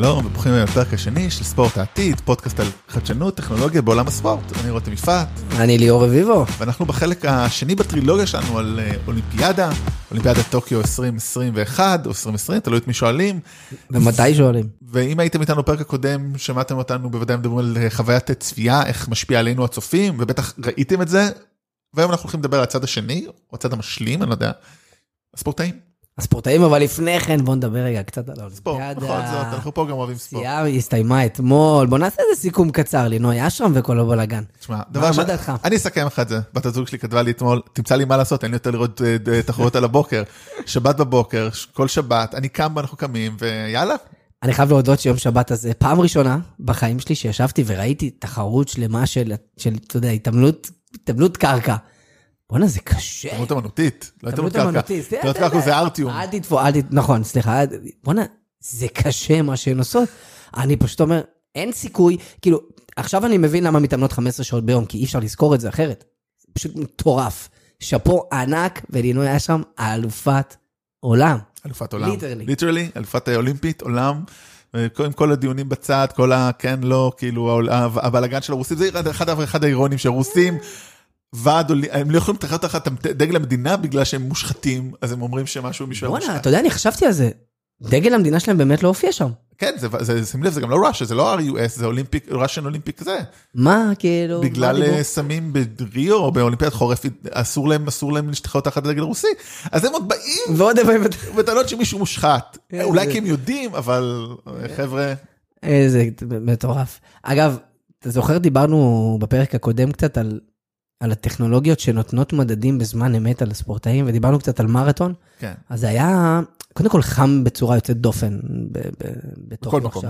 שלום וברוכים הבאים לפרק השני של ספורט העתיד, פודקאסט על חדשנות, טכנולוגיה בעולם הספורט. אני רותם יפעת, אני ליאור רביבו. ואנחנו בחלק השני בטרילוגיה שלנו על אה, אולימפיאדה, אולימפיאדת טוקיו 2021 או 2020, תלוי את מי שואלים. ומתי שואלים? ואם הייתם איתנו בפרק הקודם, שמעתם אותנו בוודאי מדברים על אה, חוויית צפייה, איך משפיע עלינו הצופים, ובטח ראיתם את זה. והיום אנחנו הולכים לדבר על הצד השני, או הצד המשלים, אני לא יודע, הספורטאים. הספורטאים, אבל לפני כן בוא נדבר רגע קצת על ספורט, האולימפיאדה. בכל זאת, אנחנו פה גם אוהבים ספורט. הסתיימה אתמול, בוא נעשה איזה סיכום קצר, לינוי אשרם וכל הבלאגן. תשמע, דבר מה דעתך? אני אסכם לך את זה, בת הזוג שלי כתבה לי אתמול, תמצא לי מה לעשות, אין לי יותר לראות אה, תחרויות על הבוקר. שבת בבוקר, ש- כל שבת, אני קם ואנחנו קמים, ויאללה. אני חייב להודות שיום שבת הזה, פעם ראשונה בחיים שלי שישבתי וראיתי תחרות שלמה של, אתה יודע, התעמלות קרקע. בואנה, זה קשה. התעמלות אמנותית, לא התעמלות קרקע. אמנותית. התעמלות קרקע זה ארטיום. אל תתפסו, אל ת... נכון, סליחה, בואנה, זה קשה מה שהן עושות. אני פשוט אומר, אין סיכוי, כאילו, עכשיו אני מבין למה מתאמנות 15 שעות ביום, כי אי אפשר לזכור את זה אחרת. פשוט מטורף. שאפו ענק, ולינוי היה שם אלופת עולם. אלופת עולם. ליטרלי. ליטרלי, אלופת אולימפית, עולם. עם כל הדיונים בצד, כל הכן, לא, כאילו, הבלאגן של הרוסים, זה אחד, אחד האירונים שהרוסים, ועד, הם לא יכולים לתחת תחת דגל המדינה בגלל שהם מושחתים, אז הם אומרים שמשהו מישהו היה בואנה, מושחת. אתה יודע, אני חשבתי על זה. דגל המדינה שלהם באמת לא הופיע שם. כן, זה, זה, שים לב, זה גם לא ראשה, זה לא RUS, זה אולימפיק, ראשן אולימפיק זה. מה, כאילו, בגלל? אה, סמים בריו או באולימפיאד חורף, אסור להם, אסור להם להשתחרר תחת הדגל הרוסי. אז הם עוד באים ועוד איפה... בטענות שמישהו מושחת. אולי כי הם יודעים, אבל אה, חבר'ה, איזה מטורף. אגב, אתה זוכר, דיברנו בפרק הקודם קצת על, על הטכנולוגיות שנותנות מדדים בזמן אמת על הספורטאים, ודיברנו קצת על מרתון. כן. אז זה היה, קודם כל חם בצורה יוצאת דופן בתוך בכל מקום.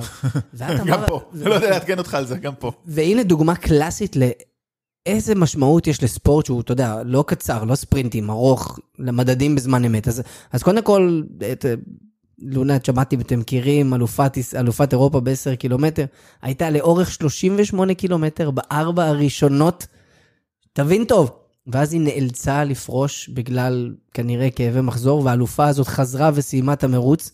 גם פה, אני לא יודע לעדכן אותך על זה, גם פה. והנה דוגמה קלאסית לאיזה משמעות יש לספורט שהוא, אתה יודע, לא קצר, לא ספרינטים, ארוך, למדדים בזמן אמת. אז, אז קודם כל, את, לונה, את שמעתי ואתם מכירים, אלופת, אלופת אירופה ב-10 קילומטר, הייתה לאורך 38 קילומטר בארבע הראשונות, תבין טוב. ואז היא נאלצה לפרוש בגלל כנראה כאבי מחזור, והאלופה הזאת חזרה וסיימה את המרוץ.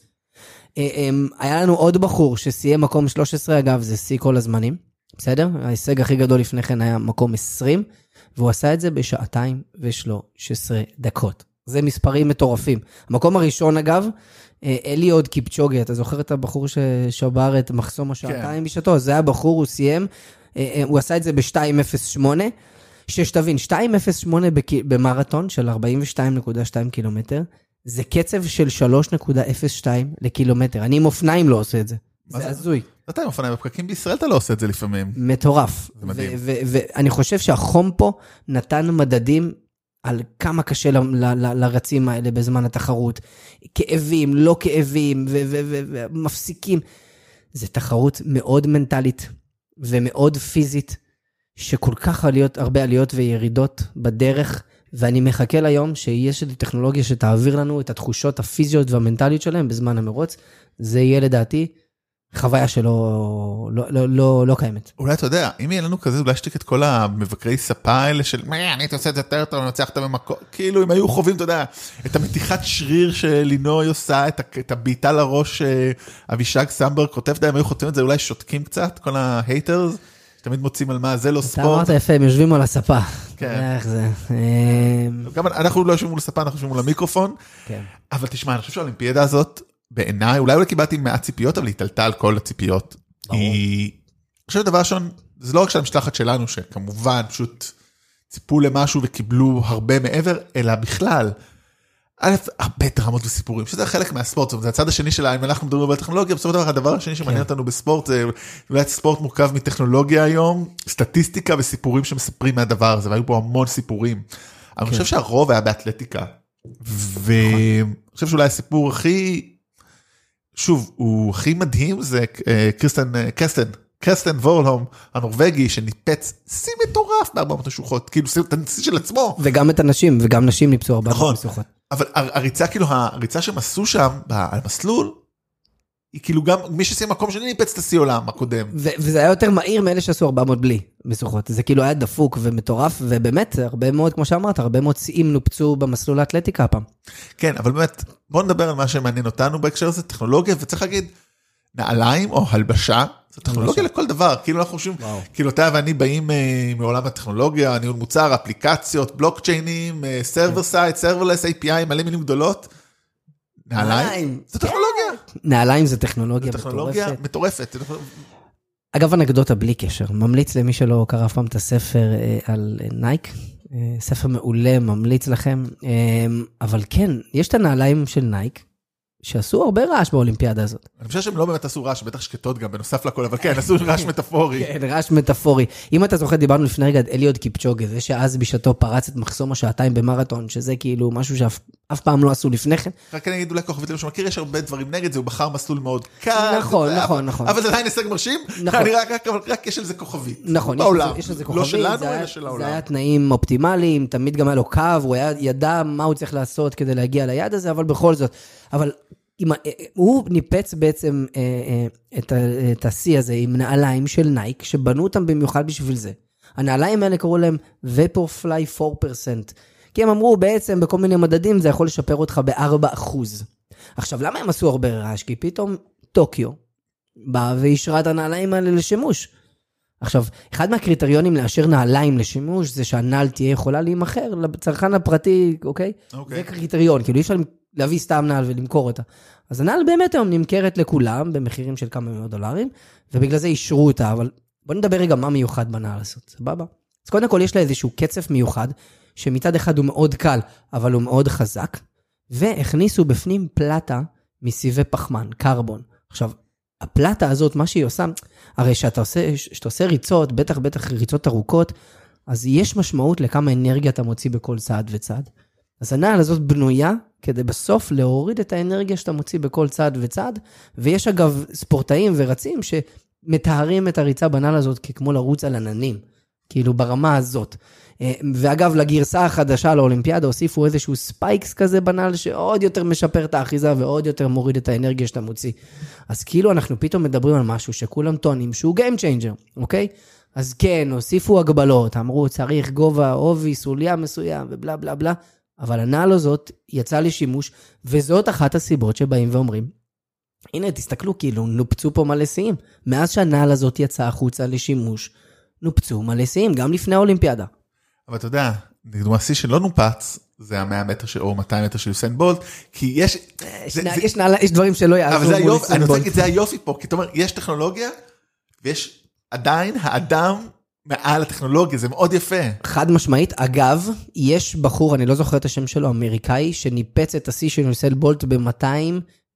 אה, אה, היה לנו עוד בחור שסיים מקום 13, אגב, זה שיא כל הזמנים, בסדר? ההישג הכי גדול לפני כן היה מקום 20, והוא עשה את זה בשעתיים ו-13 דקות. זה מספרים מטורפים. המקום הראשון, אגב, אה, אליוד קיפצ'וגי, אתה זוכר את הבחור ששבר את מחסום השעתיים בשעתו? זה הבחור, הוא סיים, אה, הוא עשה את זה ב-2.08. שתבין, 2.08 בק- במרתון של 42.2 קילומטר, זה קצב של 3.02 לקילומטר. אני עם אופניים לא עושה את זה. זה? הזוי. אתה עם אופניים בפקקים בישראל, אתה לא עושה את זה לפעמים. מטורף. זה מדהים. ואני חושב שהחום פה נתן מדדים על כמה קשה ל- ל- ל- לרצים האלה בזמן התחרות. כאבים, לא כאבים, ו- ו- ו- ומפסיקים. זו תחרות מאוד מנטלית ומאוד פיזית, שכל כך עליות, הרבה עליות וירידות בדרך, ואני מחכה ליום שיש איזושהי טכנולוגיה שתעביר לנו את התחושות הפיזיות והמנטליות שלהם בזמן המרוץ. זה יהיה לדעתי חוויה שלא לא, לא, לא, לא קיימת. אולי אתה יודע, אם יהיה לנו כזה, אולי שתיק את כל המבקרי ספה האלה של מה, אני הייתי עושה את זה יותר טוב, אני מנצח אותם במקום, כאילו אם היו חווים, אתה יודע, את המתיחת שריר שלינוי עושה, את, את הבעיטה לראש שאבישג סמברג כותב, אתה יודע, הם היו חוטפים את זה, אולי שותקים קצת, כל ההייטרס, שתמיד מוצאים על מה, זה לא אתה ספורט. אמרת יפה, הם יושבים על הספה. כן. אתה איך זה. אה, גם אנחנו לא יושבים מול הספה, אנחנו יושבים מול המיקרופון. כן. אבל תשמע, אני חושב שהאולימפיאדה הזאת, בעיניי, אולי אולי קיבלתי מעט ציפיות, אבל היא התעלתה על כל הציפיות. ברור. היא... אני חושב שדבר ראשון, זה לא רק של המשלחת שלנו, שכמובן פשוט ציפו למשהו וקיבלו הרבה מעבר, אלא בכלל. א', הרבה דרמות וסיפורים, שזה חלק מהספורט, זאת אומרת, זה הצד השני שלה, אם אנחנו מדברים על טכנולוגיה, בסופו של דבר הדבר השני שמעניין כן. אותנו בספורט, זה אולי ספורט מורכב מטכנולוגיה היום, סטטיסטיקה וסיפורים שמספרים מהדבר הזה, והיו פה המון סיפורים. אבל אני כן. חושב שהרוב היה באתלטיקה, ואני חושב שאולי הסיפור הכי, שוב, הוא הכי מדהים זה אה, קריסטן, אה, קסטן, קסטן וורלהום הנורבגי שניפץ שיא מטורף ב-400 נשוחות, כאילו שיא- של עצמו. וגם את הנשים, וגם נשים ניפצו הרבה נכון. משוכות. אבל הר- הריצה, כאילו, הריצה שהם עשו שם, ב- על המסלול, היא כאילו גם, מי שסיים מקום שני ניפץ את השיא עולם הקודם. וזה היה יותר מהיר מאלה שעשו 400 בלי משוכות. זה כאילו היה דפוק ומטורף, ובאמת, הרבה מאוד, כמו שאמרת, הרבה מאוד שיאים נופצו במסלול האתלטיקה הפעם. כן, אבל באמת, בוא נדבר על מה שמעניין אותנו בהקשר הזה, טכנולוגיה, וצריך להגיד, נעליים או הלבשה, זו טכנולוגיה לכל דבר, כאילו אנחנו חושבים. כאילו אתה ואני באים אה, מעולם הטכנולוגיה, ניהול מוצר, אפליקציות, בלוקצ'יינים, server side, serverless, API, מלא מילים גדולות. נעליים. זו טכנולוגיה, נעליים זה טכנולוגיה זו טכנולוגיה מטורפת. מטורפת. אגב, אנקדוטה בלי קשר, ממליץ למי שלא קרא אף פעם את הספר אה, על נייק, אה, ספר מעולה, ממליץ לכם. אבל כן, יש את הנעליים של נייק, שעשו הרבה רעש באולימפיאדה הזאת. אני חושב שהם לא באמת עשו רעש, בטח שקטות גם בנוסף לכל, אבל כן, עשו רעש מטאפורי. כן, רעש מטאפורי. אם אתה זוכר, דיברנו לפני רגע על אליוד קיפצ'וגה, זה שאז בשעתו פרץ את מחסום השעתיים במרתון, שזה כאילו משהו שאף אף פעם לא עשו לפני כן. רק אני אגיד אולי כוכבית למי שמכיר, יש הרבה דברים נגד זה, הוא בחר מסלול מאוד קל. נכון, זה- נכון, נכון. אבל זה עדיין הישג מרשים, נכון. אני רק, רק, יש על זה כוכבית. נכון, יש. לזה- יש לזה לא כוכבית, שלנו, זה היה- אלא של זה העולם. היה תנאים אופטימליים, תמיד גם היה לו קו, הוא ידע מה הוא צריך לעשות כדי להגיע ליעד הזה, אבל בכל זאת. אבל עם, הוא ניפץ בעצם אה, אה, את, ה- את השיא הזה עם נעליים של נייק, שבנו אותם במיוחד בשביל זה. הנעליים האלה קראו להם Vaporfly 4%. כי הם אמרו בעצם בכל מיני מדדים זה יכול לשפר אותך ב-4%. עכשיו, למה הם עשו הרבה רעש? כי פתאום טוקיו באה ואישרה את הנעליים האלה לשימוש. עכשיו, אחד מהקריטריונים לאשר נעליים לשימוש זה שהנעל תהיה יכולה להימכר לצרכן הפרטי, אוקיי? אוקיי. זה קריטריון, כאילו אי אפשר להביא סתם נעל ולמכור אותה. אז הנעל באמת היום נמכרת לכולם במחירים של כמה מאות דולרים, ובגלל זה אישרו אותה, אבל בוא נדבר רגע מה מיוחד בנעל הזאת, סבבה? אז קודם כל יש לה איזשהו קצף מיוחד, שמצד אחד הוא מאוד קל, אבל הוא מאוד חזק, והכניסו בפנים פלטה מסיבי פחמן, קרבון. עכשיו, הפלטה הזאת, מה שהיא עושה, הרי שאתה עושה, עושה ריצות, בטח בטח ריצות ארוכות, אז יש משמעות לכמה אנרגיה אתה מוציא בכל צעד וצעד. אז הנעל הזאת בנויה כדי בסוף להוריד את האנרגיה שאתה מוציא בכל צעד וצעד, ויש אגב ספורטאים ורצים שמתארים את הריצה בנעל הזאת ככמו לרוץ על עננים, כאילו ברמה הזאת. אה, ואגב, לגרסה החדשה לאולימפיאדה הוסיפו איזשהו spikes כזה בנעל, שעוד יותר משפר את האחיזה ועוד יותר מוריד את האנרגיה שאתה מוציא. אז כאילו אנחנו פתאום מדברים על משהו שכולם טוענים שהוא Game Changer, אוקיי? אז כן, הוסיפו הגבלות, אמרו צריך גובה עובי, סוליה מסוים ובלה בלה בלה, אבל הנעל הזאת יצאה לשימוש, וזאת אחת הסיבות שבאים ואומרים, הנה, תסתכלו, כאילו, נופצו פה מלא שיאים. מאז שהנעל הזאת יצאה החוצה לשימוש, נופצו מלא שיאים, גם לפני האולימפיאדה. אבל אתה יודע, לדוגמה, שיא שלא נופץ, זה ה-100 מטר של- או 200 מטר של יוסיין בולט, כי יש... יש, זה- נע- זה- יש, נעל, יש דברים שלא אבל יעזרו מול רוצה בולט. להגיד, זה היופי פה, כי אתה אומר, יש טכנולוגיה, ויש עדיין האדם מעל הטכנולוגיה, זה מאוד יפה. חד משמעית. אגב, יש בחור, אני לא זוכר את השם שלו, אמריקאי, שניפץ את השיא של יוסל בולט ב-200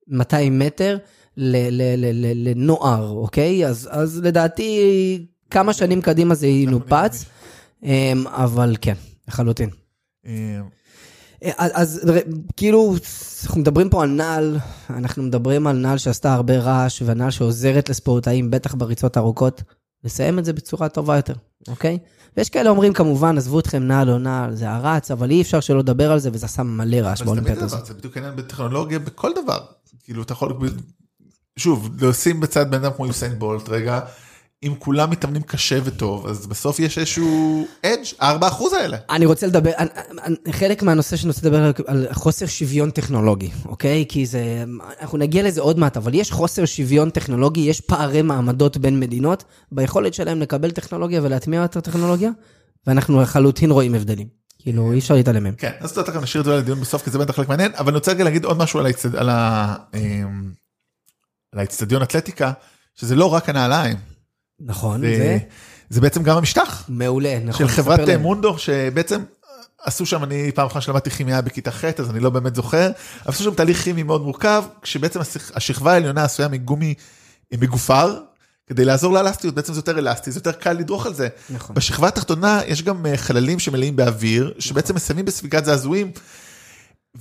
200 מטר לנוער, אוקיי? אז, אז לדעתי, כמה שנים קדימה זה ינופץ, אבל כן, לחלוטין. אה, אז, כאילו, אנחנו מדברים פה על נעל, אנחנו מדברים על נעל שעשתה הרבה רעש, והנעל שעוזרת לספורטאים, בטח בריצות ארוכות, לסיים את זה בצורה טובה יותר, אוקיי? ויש כאלה אומרים כמובן, עזבו אתכם נעל או נעל, זה הרץ, אבל אי אפשר שלא לדבר על זה, וזה עשה מלא רעש באולימפיאדה הזאת. זה בדיוק העניין בטכנולוגיה, בכל דבר. כאילו, אתה יכול... שוב, לשים בצד בן אדם כמו יוסיין בולט, רגע, אם כולם מתאמנים קשה וטוב, אז בסוף יש איזשהו אדג', 4% האלה. אני רוצה לדבר, חלק מהנושא שאני רוצה לדבר על, חוסר שוויון טכנולוגי, אוקיי? כי זה, אנחנו נגיע לזה עוד מעט, אבל יש חוסר שוויון טכנולוגי, יש פערי מעמדות בין מדינות, ביכולת שלהם לקבל טכנולוגיה ולהטמיע את הטכנולוגיה, ואנחנו לחלוטין רואים הבדלים. כאילו, אי אפשר להתעלם מהם. כן, אז תכף נשאיר את זה לדיון בסוף, כי זה בטח חלק מעניין, אבל אני רוצה רגע להגיד עוד משהו על אמ, על האצטדיון אתלטיקה, שזה לא רק הנעליים, נכון, זה- זה זה בעצם גם המשטח. מעולה, נכון. של חברת. מונדו, שבעצם עשו שם, אני פעם אחרונה שלמדתי כימיה בכיתה ח', אז אני לא באמת זוכר, עשו שם תהליך כימי מאוד מורכב, כשבעצם השכ- השכבה העליונה עשויה מגומי מגופר, כדי לעזור לאלסטיות, בעצם זה יותר אלסטי, זה יותר קל לדרוך על זה. נכון. בשכבה התחתונה יש גם אה, חללים שמלאים באוויר, שבעצם מסיימים בספיגת זעזועים.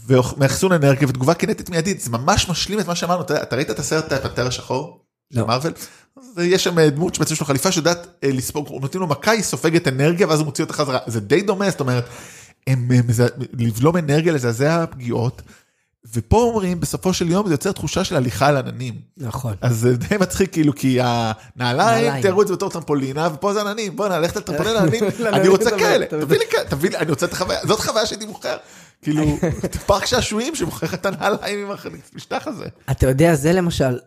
ומאחסון אנרגיה ותגובה קינטית מיידית, זה ממש משלים את מה שאמרנו, אתה, אתה ראית את הסרט הפנתר השחור? לא. מארוול? אז יש שם אה, דמות שבעצם יש לו חליפה שיודעת אה, לספוג, נותנים לו מכה, היא סופגת אנרגיה ואז הוא מוציא אותה חזרה, זה די דומה, זאת אומרת, הם, הם, זה, לבלום אנרגיה, לזעזע פגיעות, ופה אומרים, בסופו של יום זה יוצר תחושה של הליכה על עננים. נכון. אז זה די מצחיק כאילו כי הנעליים נעליים. תיארו את זה בתור טרמפולינה ופה זה עננים בוא נלכת על טרמפולין עננים אני רוצה כאלה תביא לי כאלה תביא לי אני רוצה את החוויה זאת חוויה שהייתי מוכר כאילו פארק שעשועים שמוכר את הנעליים עם המשטח הזה. אתה יודע, זה למשל,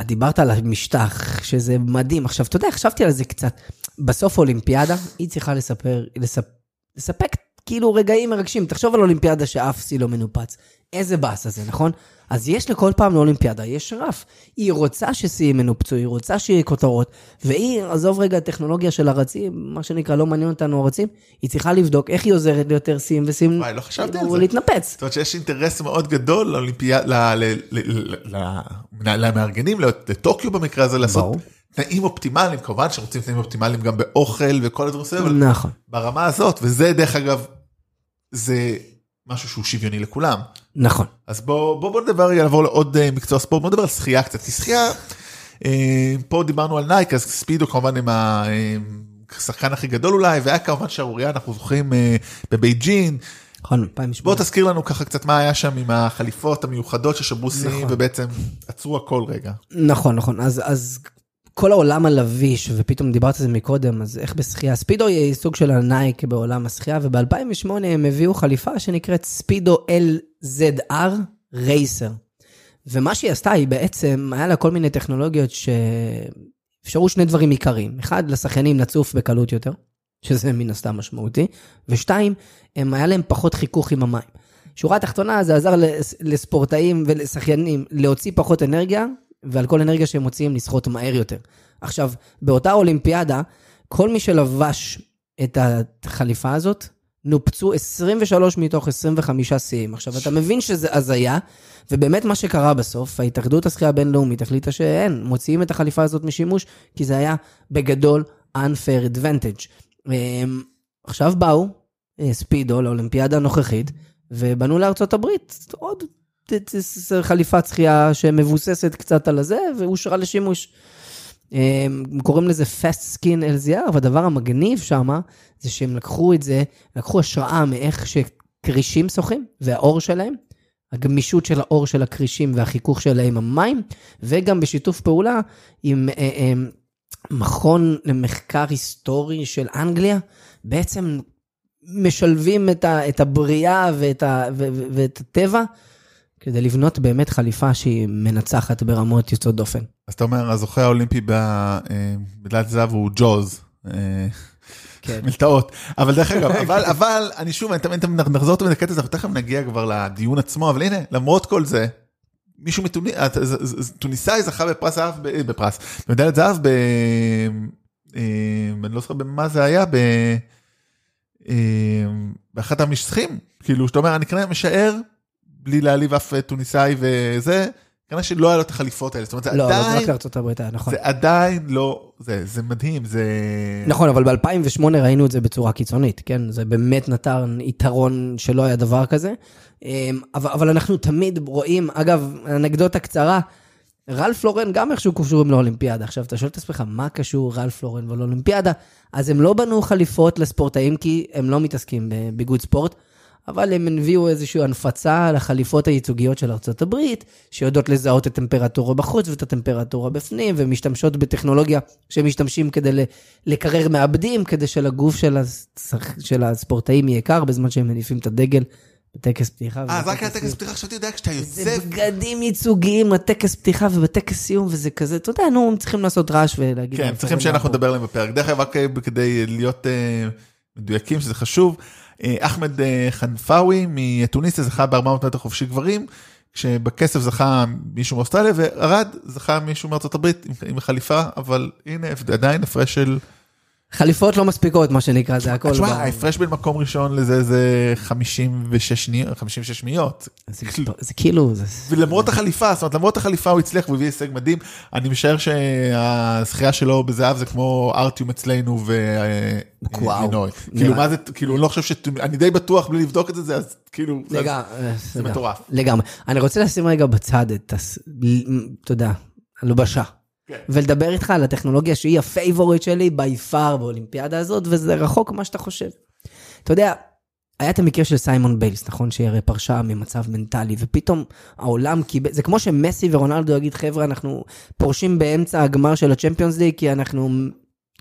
את דיברת על המשטח, שזה מדהים. עכשיו, אתה יודע, חשבתי על זה קצת. בסוף אולימפיאדה, היא צריכה לספר, לספ, לספק כאילו רגעים מרגשים. תחשוב על אולימפיאדה שאף שיא לא מנופץ. איזה באסה זה, נכון? אז יש לכל פעם לאולימפיאדה, יש רף. היא רוצה ששיאים ינופצו, היא רוצה שיהיה כותרות, והיא, עזוב רגע הטכנולוגיה של הרצים, מה שנקרא, לא מעניין אותנו הרצים, היא צריכה לבדוק איך היא עוזרת ליותר שיאים ושיאים, וואי, לא חשבתי על כאילו, זה. להתנפץ. זאת אומרת שיש אינטרס מאוד גדול לאולימפיאד, ל- ל- ל- ל- ל- למארגנים, לטוקיו במקרה הזה, לעשות. תנאים אופטימליים, כמובן שרוצים תנאים אופטימליים גם באוכל וכל הדברים האלה, אבל נכון. ברמה הזאת, וזה דרך אגב, זה משהו שהוא שוויוני לכולם. נכון. אז בוא בוא בוא נדבר רגע לעבור לעוד אה, מקצוע ספורט בוא נדבר על שחייה קצת כי שחייה אה, פה דיברנו על נייק אז ספידו כמובן הם השחקן הכי גדול אולי והיה כמובן שערוריה אנחנו זוכרים אה, בבייג'ין נכון, בוא 2008. תזכיר לנו ככה קצת מה היה שם עם החליפות המיוחדות ששברו שיאים נכון. ובעצם עצרו הכל רגע. נכון, נכון. אז, אז כל העולם הלביש, ופתאום דיברת על זה מקודם, אז איך בשחייה? ספידו היא סוג של הנייק בעולם השחייה, וב-2008 הם הביאו חליפה שנקראת ספידו LZR רייסר. ומה שהיא עשתה, היא בעצם, היה לה כל מיני טכנולוגיות שאפשרו שני דברים עיקריים. אחד, לשחיינים לצוף בקלות יותר, שזה מן הסתם משמעותי, ושתיים, הם, היה להם פחות חיכוך עם המים. שורה תחתונה, זה עזר לס- לספורטאים ולשחיינים להוציא פחות אנרגיה, ועל כל אנרגיה שהם מוציאים לשחות מהר יותר. עכשיו, באותה אולימפיאדה, כל מי שלבש את החליפה הזאת, נופצו 23 מתוך 25 שיאים. עכשיו, אתה מבין שזה הזיה, ובאמת מה שקרה בסוף, ההתאחדות השחייה הבינלאומית החליטה שאין, מוציאים את החליפה הזאת משימוש, כי זה היה בגדול unfair advantage. אמ, עכשיו באו אה, ספידו לאולימפיאדה הנוכחית, ובנו לארצות הברית עוד חליפת שחייה שמבוססת קצת על הזה, ואושרה לשימוש. הם קוראים לזה fast skin LZR, והדבר המגניב שם, זה שהם לקחו את זה, לקחו השראה מאיך שכרישים שוחים, והאור שלהם, הגמישות של האור של הכרישים והחיכוך שלהם עם המים, וגם בשיתוף פעולה עם אה, אה, מכון למחקר היסטורי של אנגליה, בעצם משלבים את, הבריאה ואת הטבע, כדי לבנות באמת חליפה שהיא מנצחת ברמות יוצאות דופן. אז אתה אומר הזוכה האולימפי במדליית זהב הוא ג'וז. אה, כן. מלטעות אבל דרך אגב אבל אבל אני שוב אני תמיד תמיד נחזור תמיד לקטע הזה אנחנו תכף נגיע כבר לדיון עצמו אבל הנה למרות כל זה. מישהו מתוניסאי זכה בפרס זהב בפרס במדליית זהב ב... אה, אני לא זוכר במה זה היה ב... אה, באחת המשחקים כאילו שאתה אומר אני כנראה משער בלי להעליב אף טוניסאי וזה כנראה שלא היה לו את החליפות האלה זאת אומרת זה לא, לא, זה עדיין רק לארצות הברית, היה, נכון. זה עדיין לא זה זה מדהים זה נכון, אבל ב-2008 ראינו את זה בצורה קיצונית, כן? זה באמת נתן יתרון שלא היה דבר כזה. אמ, אבל, אבל אנחנו תמיד רואים, אגב, אנקדוטה קצרה, רלף לורן גם איכשהו קשורים לאולימפיאדה. עכשיו, אתה שואל את עצמך, מה קשור רלף לורן ולאולימפיאדה? אז הם לא בנו חליפות לספורטאים, כי הם לא מתעסקים בביגוד ספורט, אבל הם הביאו איזושהי הנפצה לחליפות הייצוגיות של ארצות הברית, שיודעות לזהות את הטמפרטורה בחוץ ואת הטמפרטורה בפנים, ומשתמשות בטכנולוגיה שמשתמשים כדי לקרר מעבדים, כדי שלגוף של, השח... של הספורטאים יהיה קר בזמן שהם מניפים את הדגל בטקס פתיחה. אה, אז רק היה ובטקס טקס פתיחה, חשבתי, יודע, כשאתה זה יוצא... בגדים ייצוגיים לטקס פתיחה ובטקס סיום, וזה כזה, אתה יודע, נו, הם צריכים לעשות רעש ולהגיד... כן, להם, צריכים "פורן שאנחנו מאחור". נדבר עליהם בפרק. דרך אגב, רק אה, כדי להיות אה, מדויקים, שזה חשוב, אה, אחמד אה, חנפאווי מתוניסיה זכה ב-400 מטר חופשי גברים, כשבכסף זכה מישהו מאוסטרליה, וארד זכה מישהו מארצות הברית עם חליפה, אבל הנה, עדיין הפרש של... חליפות לא מספיקות, מה שנקרא, זה הכל. תשמע, ב- ההפרש בין מקום ראשון לזה זה 56 שניות, 56 שניות. זה כאילו, זה... ולמרות החליפה, זאת אומרת, למרות החליפה הוא הצליח והביא הישג מדהים. אני משער שהזכייה שלו בזהב זה כמו ארטיום אצלנו וואו. ולינוי. נראה. כאילו, מה זה, כאילו, אני לא חושב ש... אני די בטוח בלי לבדוק את זה, אז כאילו... זה מטורף. לגמרי. אני רוצה לשים רגע בצד את, אתה יודע, הלבשה. כן. ולדבר איתך על הטכנולוגיה שהיא ה favorite שלי by far באולימפיאדה הזאת, וזה רחוק ממה שאתה חושב. אתה יודע, היה את המקרה של סיימון ביילס, נכון? שהיא הרי פרשה ממצב מנטלי, ופתאום העולם קיבל, זה כמו שמסי ורונלדו יגיד, חבר'ה, אנחנו פורשים באמצע הגמר של הצ'מפיונס ליג, כי אנחנו,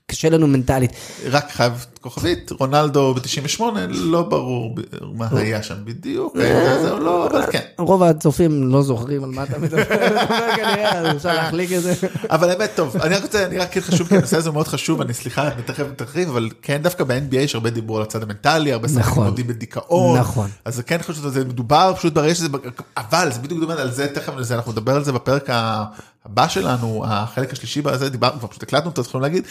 קשה לנו מנטלית. רק חייב כוכבית, רונלדו ב-98, לא ברור מה היה שם בדיוק, זה או לא, אבל כן. רוב הצופים לא זוכרים על מה אתה מדבר, כנראה, אפשר להחליק את זה. אבל האמת טוב, אני רק רוצה, אני רק כן חשוב, כי הנושא הזה מאוד חשוב, אני סליחה, אני תכף תרחיב, אבל כן דווקא ב-NBA יש הרבה דיבור על הצד המנטלי, הרבה שחקנים נכון. מודים בדיכאון, נכון. אז זה כן חשוב שזה מדובר פשוט ברגע שזה, אבל זה בדיוק דומה על זה, תכף זה, אנחנו נדבר על זה בפרק הבא שלנו, החלק השלישי בזה, דיברנו, כבר פשוט הקלטנו אותו, צריכים להגיד,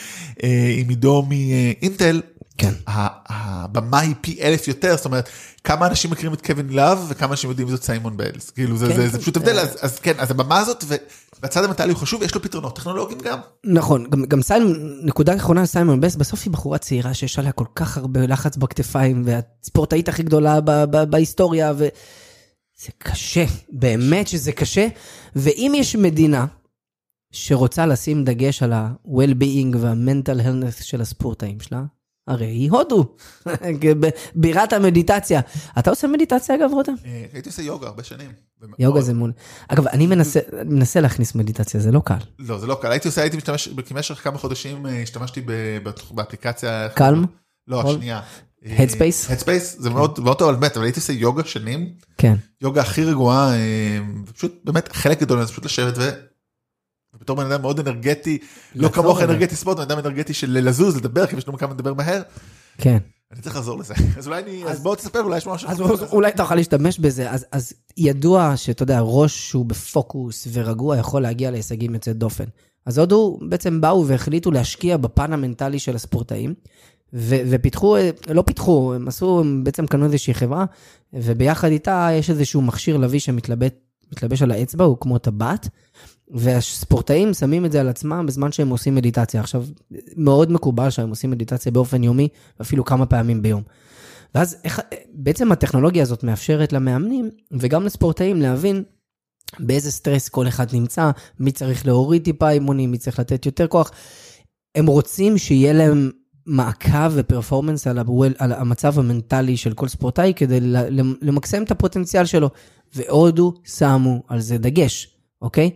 אה, עם עידו מאינטל, כן. הבמה היא פי אלף יותר, זאת אומרת, כמה אנשים מכירים את קווין לאב וכמה אנשים יודעים זאת סיימון ביילס, כאילו זה, כן, זה, זה כן. פשוט הבדל, אז, אז כן, אז הבמה הזאת, והצד המנטלי הוא חשוב, יש לו פתרונות טכנולוגיים גם. נכון, גם, גם סיימון, נקודה אחרונה סיימון בס, בסוף היא בחורה צעירה שיש עליה כל כך הרבה לחץ בכתפיים, והספורטאית הכי גדולה ב, ב, בהיסטוריה, וזה קשה, באמת שזה קשה. ואם יש מדינה שרוצה לשים דגש על ה-well-being וה-mental health של הספורטאים שלה, הרי היא הודו, בירת המדיטציה. אתה עושה מדיטציה אגב, רותם? אה, הייתי עושה יוגה הרבה שנים. יוגה זה מול... אגב, אני מנסה, להכניס מדיטציה, זה לא קל. לא, זה לא קל, הייתי עושה, הייתי משתמש, במשך כמה חודשים אה, השתמשתי באפליקציה. קלם? לא? השנייה. Headspace? Headspace, זה מאוד מאוד טוב, אבל באמת, אבל הייתי עושה יוגה שנים, כן. יוגה הכי רגועה, אה, ופשוט באמת חלק גדול מזה זה פשוט לשבת ו... ובתור בן אדם מאוד אנרגטי, לא כמוך. אנרגטי ספורט, בן אדם אנרגטי של לזוז, לדבר, כי יש לנו כמה לדבר מהר, כן. אני צריך לחזור לזה. אז אולי אני, אז בוא תספר, אולי יש משהו. אז אולי תוכל להשתמש בזה. אז, ידוע שאתה יודע, ראש שהוא בפוקוס ורגוע יכול להגיע להישגים יוצאי דופן. אז הודו בעצם באו והחליטו להשקיע בפן המנטלי של הספורטאים, ו- ופיתחו, לא פיתחו, הם עשו, הם בעצם קנו איזושהי חברה, וביחד איתה יש איזשהו מכשיר לביא שמתלבט מתלבש על האצבע, הוא כמו טבעת, והספורטאים שמים את זה על עצמם בזמן שהם עושים מדיטציה. עכשיו, מאוד מקובל שהם עושים מדיטציה באופן יומי, ואפילו כמה פעמים ביום. ואז איך, בעצם הטכנולוגיה הזאת מאפשרת למאמנים וגם לספורטאים להבין באיזה סטרס כל אחד נמצא, מי צריך להוריד טיפה אימונים, מי צריך לתת יותר כוח. הם רוצים שיהיה להם מעקב ופרפורמנס על, ה- על המצב המנטלי של כל ספורטאי כדי למקסם את הפוטנציאל שלו. והודו שמו על זה דגש, אוקיי?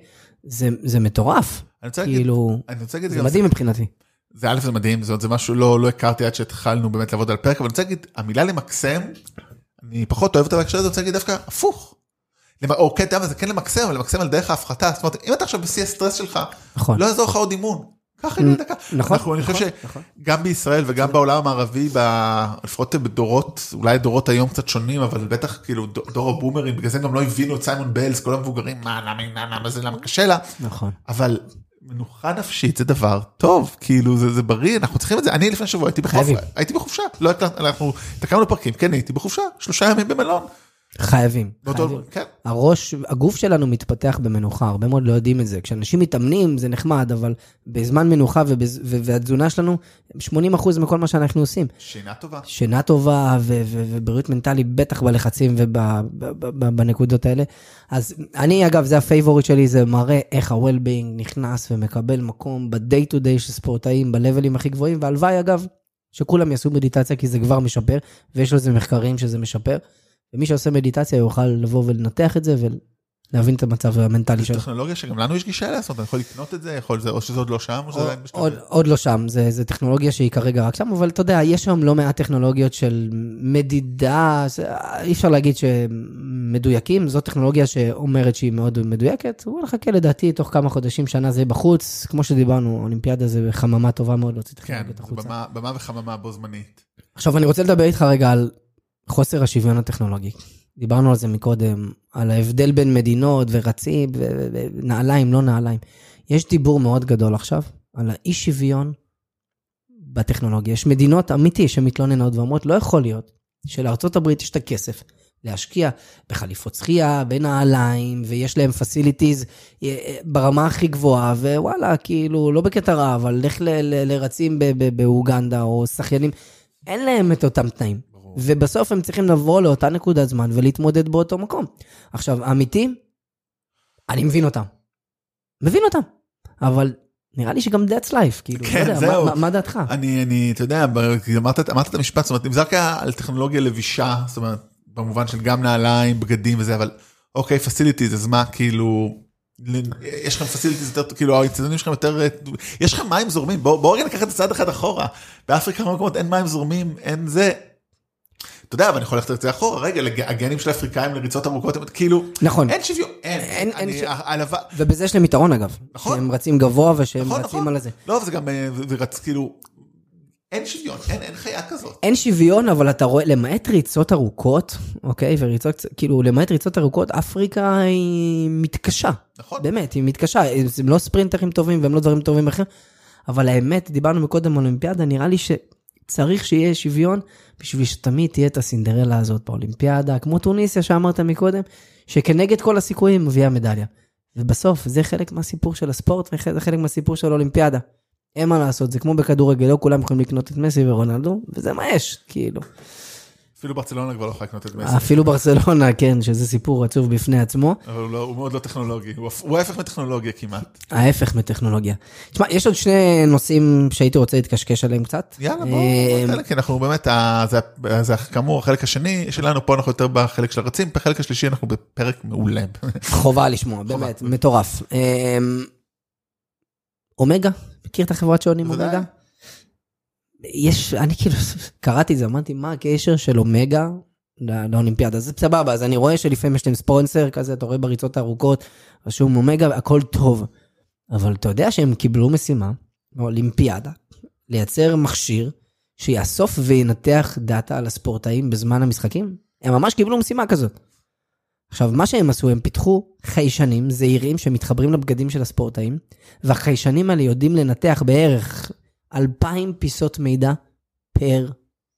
זה, זה מטורף. אני רוצה להגיד, כאילו, אני רוצה להגיד, זה מדהים מבחינתי. זה א' זה מדהים, זאת אומרת, זה משהו לא, לא הכרתי עד שהתחלנו באמת לעבוד על פרק, אבל אני רוצה להגיד, המילה למקסם, אני פחות אוהב אותה בהקשר הזה, אני רוצה להגיד דווקא הפוך. למ- או כן, אתה יודע מה, זה כן למקסם, אבל למקסם על דרך ההפחתה, זאת אומרת, אם אתה עכשיו בשיא הסטרס שלך, נכון. לא יעזור לך עוד אימון. קח אימון דקה. נכון, אנחנו, אני חושב נכון, שגם בישראל וגם בעולם המערבי, לפחות בדורות, אולי דורות היום קצת שונים, אבל בטח כאילו דור הבומרים, בגלל זה הם גם לא הבינו את סיימון ביילס, כל המבוגרים, מה, למה, למה, למה זה, למה קשה לה. נכון. אבל מנוחה נפשית זה דבר טוב, כאילו זה, זה בריא, אנחנו צריכים את זה. אני לפני שבוע הייתי בחופשה. הייתי בחופשה, לא אנחנו תקענו פרקים, כן הייתי בחופשה, שלושה ימים במלון. חייבים. באותו- חייבים. כן. הראש, הגוף שלנו מתפתח במנוחה, הרבה מאוד לא יודעים את זה. כשאנשים מתאמנים זה נחמד, אבל בזמן מנוחה ובז, ו, והתזונה שלנו, 80% מכל מה שאנחנו עושים. שינה טובה. שינה טובה ו, ו, ובריאות מנטלית, בטח בלחצים ובנקודות האלה. אז אני, אגב, זה ה favorite שלי, זה מראה איך ה-well-being נכנס ומקבל מקום ב-day to day של ספורטאים, ב levels הכי גבוהים, והלוואי, אגב, שכולם יעשו מדיטציה, כי זה כבר משפר, ויש לזה מחקרים שזה משפר. ומי שעושה מדיטציה יוכל לבוא ולנתח את זה ולהבין את המצב המנטלי זו שלו. טכנולוגיה שגם לנו יש גישה אומרת, אני יכול לקנות את זה, יכול זה, או שזה עוד לא שם, או שזה עדיין בשלב. עוד, עוד לא שם, זה, זה טכנולוגיה שהיא כרגע רק שם, אבל אתה יודע, יש שם לא מעט טכנולוגיות של מדידה, זה- אי אפשר להגיד שמדויקים, זו טכנולוגיה שאומרת שהיא מאוד מדויקת, בוא נחכה לדעתי, תוך כמה חודשים, שנה זה בחוץ, כמו שדיברנו, אולימפיאדה זה חממה טובה מאוד להוציא כן, טכנולוגיות החוצה. במה- במה וחממה בו זמנית. עכשיו, אני רוצה לדבר איתך רגע על חוסר השוויון הטכנולוגי. דיברנו על זה מקודם, על ההבדל בין מדינות ורצים, ונעליים, לא נעליים. יש דיבור מאוד גדול עכשיו על האי שוויון בטכנולוגיה. יש מדינות אמיתי שמתלוננות ואומרות, לא יכול להיות שלארצות הברית יש את הכסף להשקיע בחליפות שחייה, בנעליים, ויש להם פסיליטיז ברמה הכי גבוהה, ווואלה, כאילו, לא בקטע רע, אבל לך לרצים באוגנדה, או שחיינים, אין להם את אותם תנאים. ברור. ובסוף הם צריכים לבוא לאותה נקודת זמן ולהתמודד באותו מקום. עכשיו, אמיתי, אני מבין אותם. מבין אותם. אבל נראה לי שגם that's life, כאילו, כן, לא יודע, זהו. מה, מה, מה דעתך? אני, אני, אתה יודע, אמרת, אמרת את המשפט, זאת אומרת, אם זה רק היה על טכנולוגיה לבישה, זאת אומרת, במובן של גם נעליים, בגדים וזה, אבל אוקיי, פסיליטיז, אז מה, כאילו, יש לכם פסיליטיז יותר, כאילו האיצטדיונים שלכם יותר, יש לכם מים זורמים, בואו בוא רגע ניקח את זה צעד אחד אחורה. באפריקה במקומות אין מים זורמים, אין זה. אתה יודע, אבל אני יכול ללכת את זה אחורה, רגע, הגנים של האפריקאים לריצות ארוכות, כאילו, נכון. אין שוויון, אין, אין- אין ש- הלוואי- ובזה יש להם יתרון אגב. נכון. שהם רצים גבוה ושהם נכון, רצים נכון. על הזה. לא, וזה גם, אה, ורץ, כאילו, אין שוויון, אין, אין חיה כזאת. אין שוויון, אבל אתה רואה, למעט ריצות ארוכות, אוקיי? וריצות, כאילו, למעט ריצות ארוכות, אפריקה היא מתקשה. נכון? באמת, היא מתקשה. הם לא ספרינטרים טובים והם לא דברים טובים אחרים, אבל האמת, דיברנו מקודם על אולימפיאדה, נראה לי שצריך שיהיה שוויון בשביל שתמיד תהיה את הסינדרלה הזאת באולימפיאדה, כמו טוניסיה שאמרת מקודם, שכנגד כל הסיכויים מביאה מדליה. ובסוף, זה חלק מהסיפור של הספורט וזה חלק מהסיפור של האולימפיאדה. אין מה לעשות, זה כמו בכדורגל, לא כולם יכולים לקנות את מסי ורונלדו, וזה מה יש, כאילו. אפילו ברצלונה כבר לא יכולה לקנות את מסי, אפילו ברצלונה, כן, שזה סיפור עצוב בפני עצמו. אבל הוא, לא, הוא מאוד לא טכנולוגי, הוא, הוא ההפך מטכנולוגיה כמעט. ההפך מטכנולוגיה. תשמע, יש עוד שני נושאים שהייתי רוצה להתקשקש עליהם קצת. יאללה, בואו, אה, בוא, כי אנחנו באמת, זה, זה כאמור החלק השני שלנו, פה אנחנו יותר בחלק של הרצים, בחלק השלישי אנחנו בפרק מעולה. חובה לשמוע, באמת, מטורף. אמ, אומגה, מכיר את החברת שעונים. אומגה? יש, אני כאילו, קראתי את זה, אמרתי, מה הקשר של אומגה לא- לאולימפיאדה? אז סבבה, אז אני רואה שלפעמים יש להם ספונסר כזה, אתה רואה בריצות הארוכות, רשום אומגה, הכל טוב. אבל אתה יודע שהם קיבלו משימה, באולימפיאדה, לייצר מכשיר שיאסוף וינתח דאטה על הספורטאים בזמן המשחקים? הם ממש קיבלו משימה כזאת. עכשיו, מה שהם עשו, הם פיתחו חיישנים זעירים שמתחברים לבגדים של הספורטאים, והחיישנים האלה יודעים לנתח בערך 2,000 פיסות מידע פר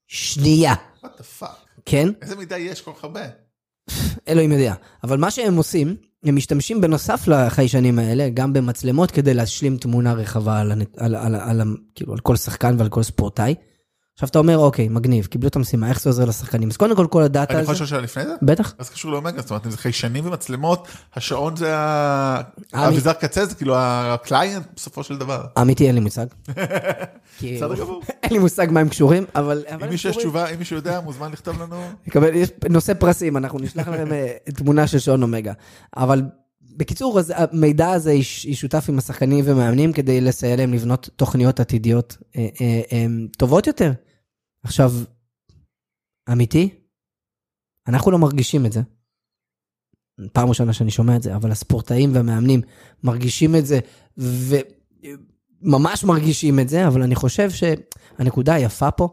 שנייה, what the fuck, כן? איזה מידע יש כל כך הרבה? אלוהים יודע. אבל מה שהם עושים, הם משתמשים בנוסף לחיישנים האלה, גם במצלמות כדי להשלים תמונה רחבה על, על, על, על, על, כאילו, על כל שחקן ועל כל ספורטאי. עכשיו אתה אומר, אוקיי, מגניב, קיבלו את המשימה, איך זה עוזר לשחקנים? אז קודם כל, כל הדאטה אני יכול. לשאול שאלה לפני זה? בטח. אז קשור לאומגה, זאת אומרת, אם זה חיישנים ומצלמות, השעון זה ה- אה, האביזר קצה, זה כאילו הקליינט בסופו של דבר. אמיתי, אין לי מושג. בסדר גמור. אין לי מושג מה הם קשורים, אבל... אם מישהו יש. תשובה, אם מישהו יודע, מוזמן לכתוב לנו. יש נושא פרסים, אנחנו נשלח לכם אה, תמונה של שעון אומגה. אבל בקיצור, אז המידע הזה יש- היא שותף עם השחקנים ומאמנים כדי לסייע להם לבנות תוכניות עתידיות אה, אה, אה, טובות יותר. עכשיו, אמיתי, אנחנו לא מרגישים את זה. פעם ראשונה שאני שומע את זה, אבל הספורטאים והמאמנים מרגישים את זה, וממש מרגישים את זה, אבל אני חושב שהנקודה היפה פה,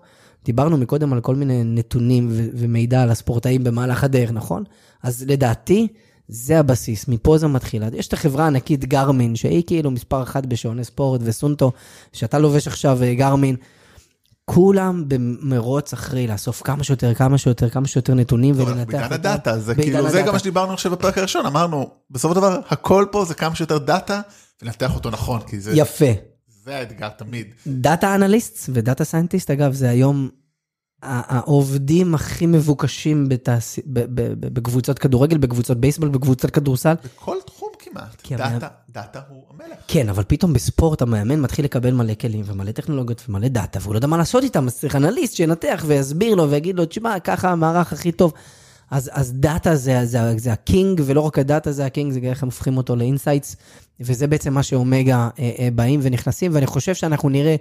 דיברנו מקודם על כל מיני נתונים ו- ומידע על הספורטאים במהלך הדרך, נכון? אז לדעתי, זה הבסיס, מפה זה מתחיל. יש את החברה הענקית גרמין, שהיא כאילו מספר אחת בשעוני ספורט, וסונטו, שאתה לובש עכשיו אה, גרמין. כולם במרוץ אחרי לאסוף כמה שיותר, כמה שיותר, כמה שיותר נתונים ולנתח בעידן הדאטה, זה כאילו, זה. גם מה שדיברנו עכשיו בפרק הראשון, אמרנו, בסופו של דבר, הכל פה זה כמה שיותר דאטה, ולנתח אותו נכון, כי זה יפה. זה האתגר תמיד. data analyst ו data scientist, אגב, זה היום העובדים הכי מבוקשים בקבוצות כדורגל, בקבוצות בייסבול, בקבוצות כדורסל. בכל תחום כמעט, דאטה, דאטה הוא המלך. כן, אבל פתאום בספורט המאמן מתחיל לקבל מלא כלים ומלא טכנולוגיות ומלא דאטה, והוא לא יודע מה לעשות איתם, אז צריך אנליסט שינתח ויסביר לו ויגיד לו, תשמע, ככה המערך הכי טוב. אז, אז דאטה זה, זה, זה ה king, ולא רק הדאטה זה ה king, זה איך הם הופכים אותו ל insights, וזה בעצם מה שאומגה אה, אה, באים ונכנסים, ואני חושב שאנחנו נראה,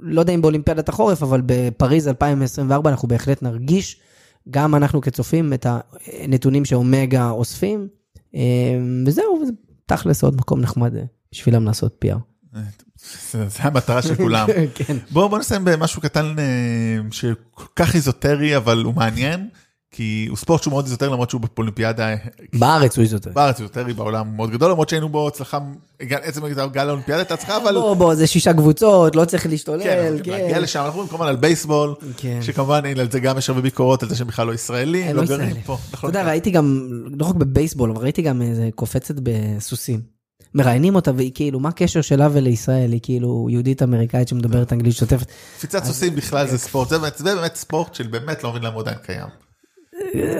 לא יודע אם באולימפיאדת החורף, אבל בפריז 2024 אנחנו בהחלט נרגיש, גם אנחנו כצופים, את הנתונים שאומגה אוספים, וזהו, וזה תכלס עוד מקום נחמד אה, בשבילם לעשות PR. זה זה המטרה של כולם. כן. בואו בוא נסיים במשהו קטן אה, שכל כך איזוטרי, אבל הוא מעניין, כי הוא ספורט שהוא מאוד איזוטרי, למרות שהוא באולימפיאדה, בארץ הוא איזוטרי. בארץ איזוטרי, בעולם הוא מאוד גדול, למרות שהיינו בו הצלחה, עצם הגל האולימפיאדה הייתה הצלחה, אבל... בוא, בוא, זה שישה קבוצות, לא צריך כן, להשתולל, אנחנו כן. להגיע לשם, אנחנו מדברים כמובן על בייסבול, כן. שכמובן הנה, על זה גם יש הרבה ביקורות, על זה שהם בכלל לא ישראלים, לא לא גרים. פה. אתה נכון, יודע, ראיתי גם, לא רק בבייסבול, אבל ראיתי גם איזה קופצת בסוסים. מראיינים אותה והיא כאילו, מה הקשר שלה ולישראל? היא כאילו יהודית אמריקאית שמדברת אנגלית שוטפת. קפיצת סוסים בכלל זה ספורט, זה באמת- זה באמת ספורט של באמת לא מבין למה הוא עדיין קיים.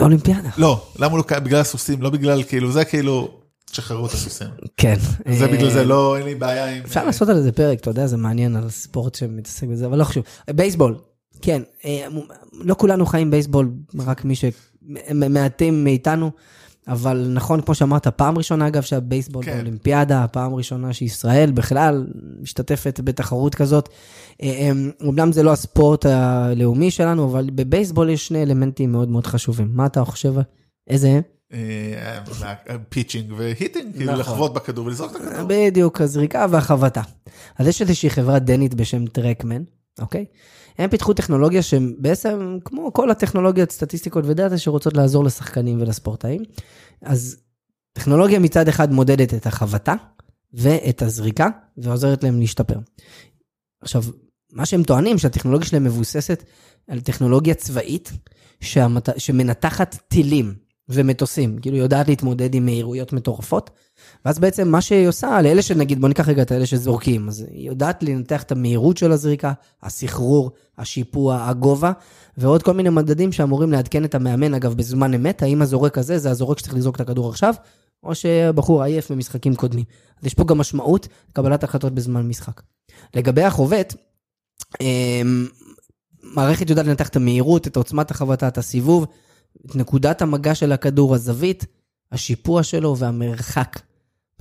אולימפיאדה. לא, למה לא קיים? בגלל הסוסים, לא בגלל כאילו, זה כאילו, תשחררו את הסוסים. כן. זה אה, בגלל זה לא, אין לי בעיה עם... אפשר לעשות על זה פרק, אתה יודע, זה מעניין על ספורט שמתעסק בזה, אבל לא חשוב. בייסבול, כן, אה, לא כולנו חיים בייסבול, רק מי ש... מעטים מאיתנו, אבל נכון, כמו שאמרת, פעם ראשונה אגב שהבייסבול כן. באולימפיאדה, פעם ראשונה שישראל בכלל משתתפת בתחרות כזאת. אה, אה, אומנם זה לא הספורט הלאומי שלנו, אבל בבייסבול יש שני אלמנטים מאוד מאוד חשובים. מה אתה חושב? איזה הם? אה, pitching ו hitting, כאילו נכון. לחבוט בכדור ולזרוק את הכדור. בדיוק, הזריקה והחבטה. אז יש איזושהי חברה דנית בשם טרקמן, אוקיי? הם פיתחו טכנולוגיה שבעצם, כמו כל הטכנולוגיות, סטטיסטיקות ודאטה שרוצות לעזור לשחקנים ולספורטאים, אז טכנולוגיה מצד אחד מודדת את החבטה ואת הזריקה, ועוזרת להם להשתפר. עכשיו, מה שהם טוענים, שהטכנולוגיה שלהם מבוססת על טכנולוגיה צבאית. שמנתחת טילים ומטוסים, כאילו יודעת להתמודד עם מהירויות מטורפות, ואז בעצם מה שהיא עושה, לאלה שנגיד, בוא ניקח רגע את האלה שזורקים, אז היא יודעת לנתח את המהירות של הזריקה, הסחרור, השיפוע, הגובה, ועוד כל מיני מדדים שאמורים לעדכן את המאמן, אגב, בזמן אמת, האם הזורק הזה זה הזורק שצריך לזרוק את הכדור עכשיו, או שהבחור עייף במשחקים קודמים. אז יש פה גם משמעות לקבלת החלטות בזמן משחק. לגבי החובט, אמ, מערכת יודעת לנתח את המהירות, את עוצמת החבטה, את הסיבוב, את נקודת המגע של הכדור, הזווית, השיפוע שלו והמרחק.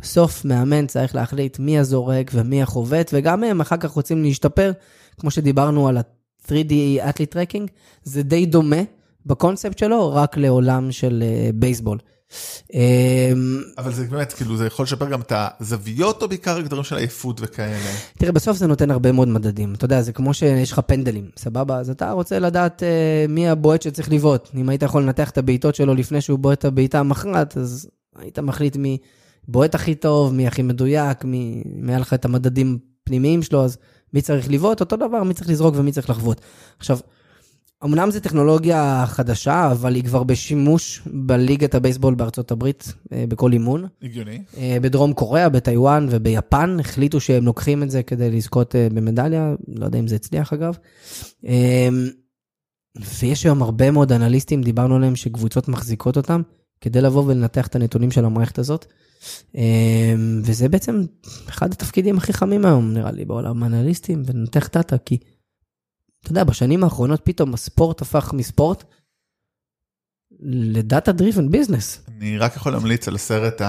בסוף מאמן צריך להחליט מי הזורק ומי החובט, וגם הם אחר כך רוצים להשתפר, כמו שדיברנו על ה-3D Athlete Tracking, זה די דומה בקונספט שלו, רק לעולם של אה, בייסבול. אמ, אבל זה באמת, כאילו, זה יכול לשפר גם את הזוויות, או בעיקר דברים של עייפות וכאלה. תראה, בסוף זה נותן הרבה מאוד מדדים. אתה יודע, זה כמו שיש לך פנדלים, סבבה? אז אתה רוצה לדעת אה, מי הבועט שצריך לבעוט. אם היית יכול לנתח את הבעיטות שלו לפני שהוא בועט את הבעיטה המכרעת, אז היית מחליט מי בועט הכי טוב, מי הכי מדויק, מי... אם היה לך את המדדים הפנימיים שלו, אז מי צריך לבעוט, אותו דבר, מי צריך לזרוק ומי צריך לחוות. עכשיו, אמנם זו טכנולוגיה חדשה, אבל היא כבר בשימוש בליגת הבייסבול בארצות הברית, אה, בכל אימון. הגיוני. אה, בדרום קוריאה, בטיוואן וביפן, החליטו שהם לוקחים את זה כדי לזכות אה, במדליה, לא יודע אם זה הצליח אגב. ויש היום הרבה מאוד אנליסטים, דיברנו עליהם, שקבוצות מחזיקות אותם, כדי לבוא ולנתח את הנתונים של המערכת הזאת. אה, וזה בעצם אחד התפקידים הכי חמים היום, נראה לי, בעולם האנליסטים, ולנתח דאטה, כי אתה יודע, בשנים האחרונות פתאום הספורט הפך מספורט ל data driven business. אני רק יכול להמליץ על הסרט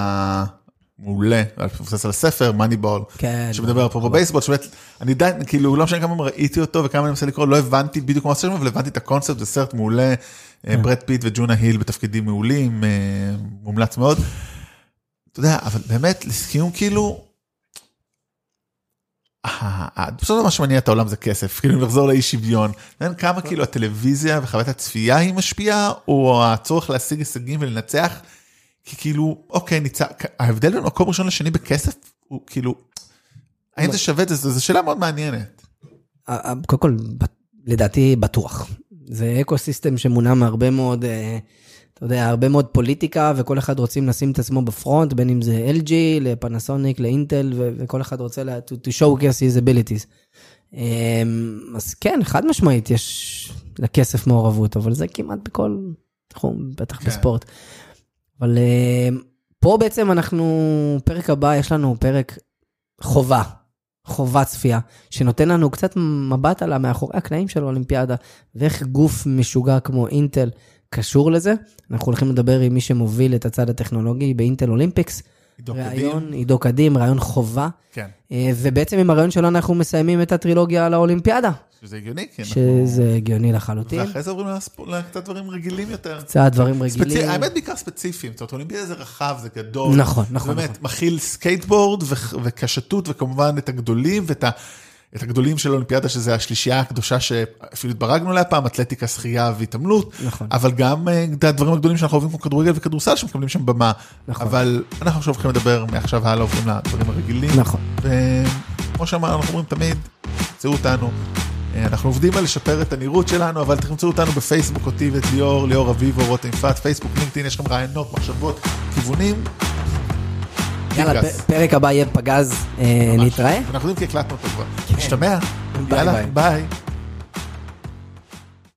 המעולה, מבוסס על הספר, מאניבול, כן. שמדבר פה בבייסבול, שבאמת, אני די, כאילו, לא משנה כמה ראיתי אותו וכמה אני מנסה לקרוא, לא הבנתי בדיוק מה עושה שם, אבל הבנתי את הקונספט, זה סרט מעולה, כן. ברד פיט וג'ונה היל בתפקידים מעולים, אה, מומלץ מאוד. אתה יודע, אבל באמת, לסיום, כאילו, אה, אה, בסופו מה שמניע את העולם זה כסף, כאילו נחזור לאי שוויון, יודע כמה כאילו הטלוויזיה וחוויית הצפייה היא משפיעה, או הצורך להשיג הישגים ולנצח, כי כאילו, אוקיי, ניצח, ההבדל בין מקום ראשון לשני בכסף, הוא כאילו, האם זה שווה את זה, זו שאלה מאוד מעניינת. קודם כל, לדעתי בטוח. זה אקו סיסטם שמונע מהרבה מאוד, אה, אתה יודע, הרבה מאוד פוליטיקה, וכל אחד רוצים לשים את עצמו בפרונט, בין אם זה LG, לפנסוניק, לאינטל, וכל אחד רוצה לה, to, to showcase his abilities. אמ, אז כן, חד משמעית, יש לכסף מעורבות, אבל זה כמעט בכל תחום, בטח כן. בספורט. אבל אה, פה בעצם אנחנו, פרק הבא, יש לנו פרק חובה, חובת צפייה, שנותן לנו קצת מבט על המאחורי הקלעים של האולימפיאדה, ואיך גוף משוגע כמו אינטל קשור לזה. אנחנו הולכים לדבר עם מי שמוביל את הצד הטכנולוגי ב Intel Olympics. עידו קדים. עידו קדים, ראיון חובה. כן, אה, ובעצם עם הרעיון שלו אנחנו מסיימים את הטרילוגיה על האולימפיאדה, שזה הגיוני, אנחנו... שזה הגיוני לחלוטין. ואחרי זה עוברים לקצת דברים רגילים יותר. קצת דברים רגילים. האמת בעיקר ספציפיים, זאת אומרת, אולימפיאדה זה רחב, זה גדול. נכון, נכון, באמת, נכון. מכיל סקייטבורד ו- וקשתות, וכמובן את הגדולים, ואת ה... את הגדולים של האולימפיאדה, שזה השלישייה הקדושה שאפילו התברגנו עליה פעם, אתלטיקה, שחייה והתעמלות, נכון. אבל גם אה, את הדברים הגדולים שאנחנו אוהבים כמו כדורגל וכדורסל שמקבלים שם במה, נכון. אבל אנחנו עכשיו הולכים לדבר מעכשיו הלאה, עוברים לדברים הרגילים, נכון. וכמו שאמרנו, אנחנו אומרים תמיד, תמצאו אותנו, אנחנו עובדים על לשפר את הנראות שלנו, אבל תמצאו אותנו בפייסבוק, אותי ואת ליאור, ליאור אביבו, רותם יפעת, פייסבוק, לינקדאין, יש לכם רעיונות, מחשבות, כיוונים. יאללה, פרק הבא יהיה פגז, אה. נתראה. אנחנו יודעים כי הקלטנו אותו כבר. כן. נשתמע, ביי, יאללה. ביי.